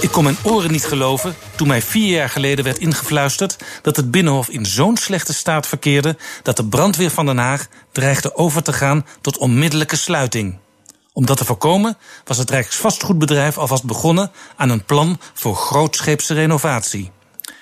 Ik kon mijn oren niet geloven toen mij vier jaar geleden werd ingefluisterd dat het Binnenhof in zo'n slechte staat verkeerde dat de brandweer van Den Haag dreigde over te gaan tot onmiddellijke sluiting. Om dat te voorkomen was het Rijksvastgoedbedrijf alvast begonnen aan een plan voor grootscheepse renovatie.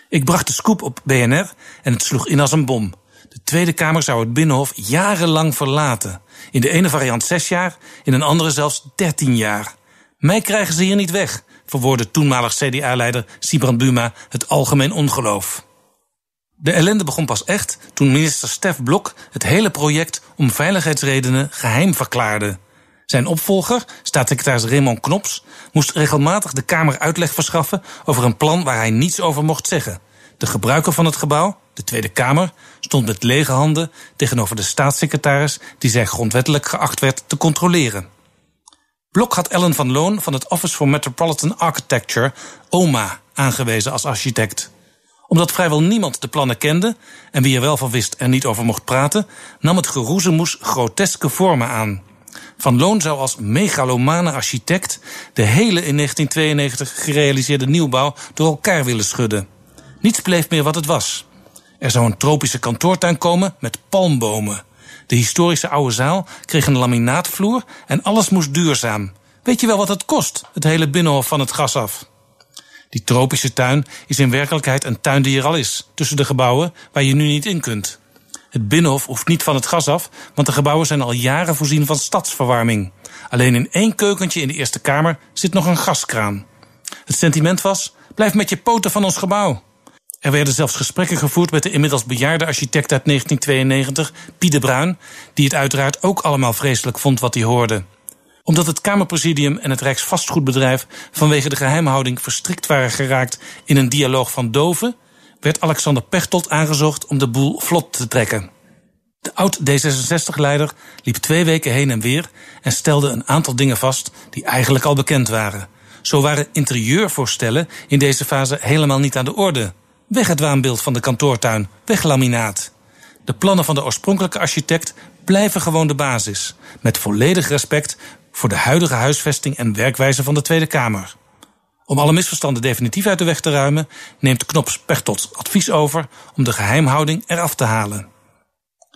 Ik bracht de scoop op BNR en het sloeg in als een bom. De Tweede Kamer zou het Binnenhof jarenlang verlaten. In de ene variant zes jaar, in een andere zelfs dertien jaar. Mij krijgen ze hier niet weg, verwoordde toenmalig CDA-leider Sibrand Buma het algemeen ongeloof. De ellende begon pas echt toen minister Stef Blok het hele project om veiligheidsredenen geheim verklaarde. Zijn opvolger, staatssecretaris Raymond Knops, moest regelmatig de Kamer uitleg verschaffen over een plan waar hij niets over mocht zeggen. De gebruiker van het gebouw, de Tweede Kamer, stond met lege handen tegenover de staatssecretaris die zij grondwettelijk geacht werd te controleren. Blok had Ellen van Loon van het Office for Metropolitan Architecture, OMA, aangewezen als architect. Omdat vrijwel niemand de plannen kende en wie er wel van wist en niet over mocht praten, nam het geroezemoes groteske vormen aan. Van Loon zou als megalomane architect de hele in 1992 gerealiseerde nieuwbouw door elkaar willen schudden. Niets bleef meer wat het was. Er zou een tropische kantoortuin komen met palmbomen. De historische oude zaal kreeg een laminaatvloer en alles moest duurzaam. Weet je wel wat het kost, het hele binnenhof van het gas af? Die tropische tuin is in werkelijkheid een tuin die er al is, tussen de gebouwen waar je nu niet in kunt. Het binnenhof hoeft niet van het gas af, want de gebouwen zijn al jaren voorzien van stadsverwarming. Alleen in één keukentje in de Eerste Kamer zit nog een gaskraan. Het sentiment was: blijf met je poten van ons gebouw. Er werden zelfs gesprekken gevoerd met de inmiddels bejaarde architect uit 1992, Piet de Bruin, die het uiteraard ook allemaal vreselijk vond wat hij hoorde. Omdat het Kamerpresidium en het Rijksvastgoedbedrijf vanwege de geheimhouding verstrikt waren geraakt in een dialoog van doven, werd Alexander Pechtold aangezocht om de boel vlot te trekken. De oud-D66-leider liep twee weken heen en weer en stelde een aantal dingen vast die eigenlijk al bekend waren. Zo waren interieurvoorstellen in deze fase helemaal niet aan de orde. Weg het waanbeeld van de kantoortuin, weg laminaat. De plannen van de oorspronkelijke architect blijven gewoon de basis, met volledig respect voor de huidige huisvesting en werkwijze van de Tweede Kamer. Om alle misverstanden definitief uit de weg te ruimen, neemt Knops Pechtold advies over om de geheimhouding eraf te halen.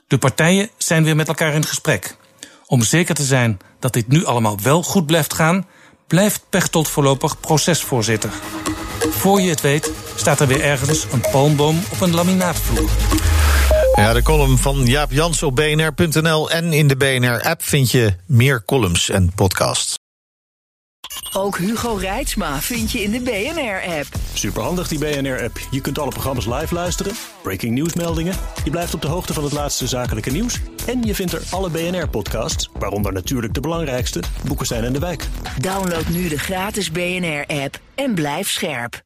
De partijen zijn weer met elkaar in gesprek. Om zeker te zijn dat dit nu allemaal wel goed blijft gaan, blijft Pechtold voorlopig procesvoorzitter. Voor je het weet staat er weer ergens een palmboom op een laminaatvloer. Ja, de column van Jaap Jans op bnr.nl en in de BNR-app vind je meer columns en podcasts. Ook Hugo Reitsma vind je in de BNR-app. Superhandig die BNR-app. Je kunt alle programma's live luisteren, breaking nieuwsmeldingen. Je blijft op de hoogte van het laatste zakelijke nieuws. En je vindt er alle BNR-podcasts, waaronder natuurlijk de belangrijkste, Boeken zijn in de wijk. Download nu de gratis BNR-app en blijf scherp.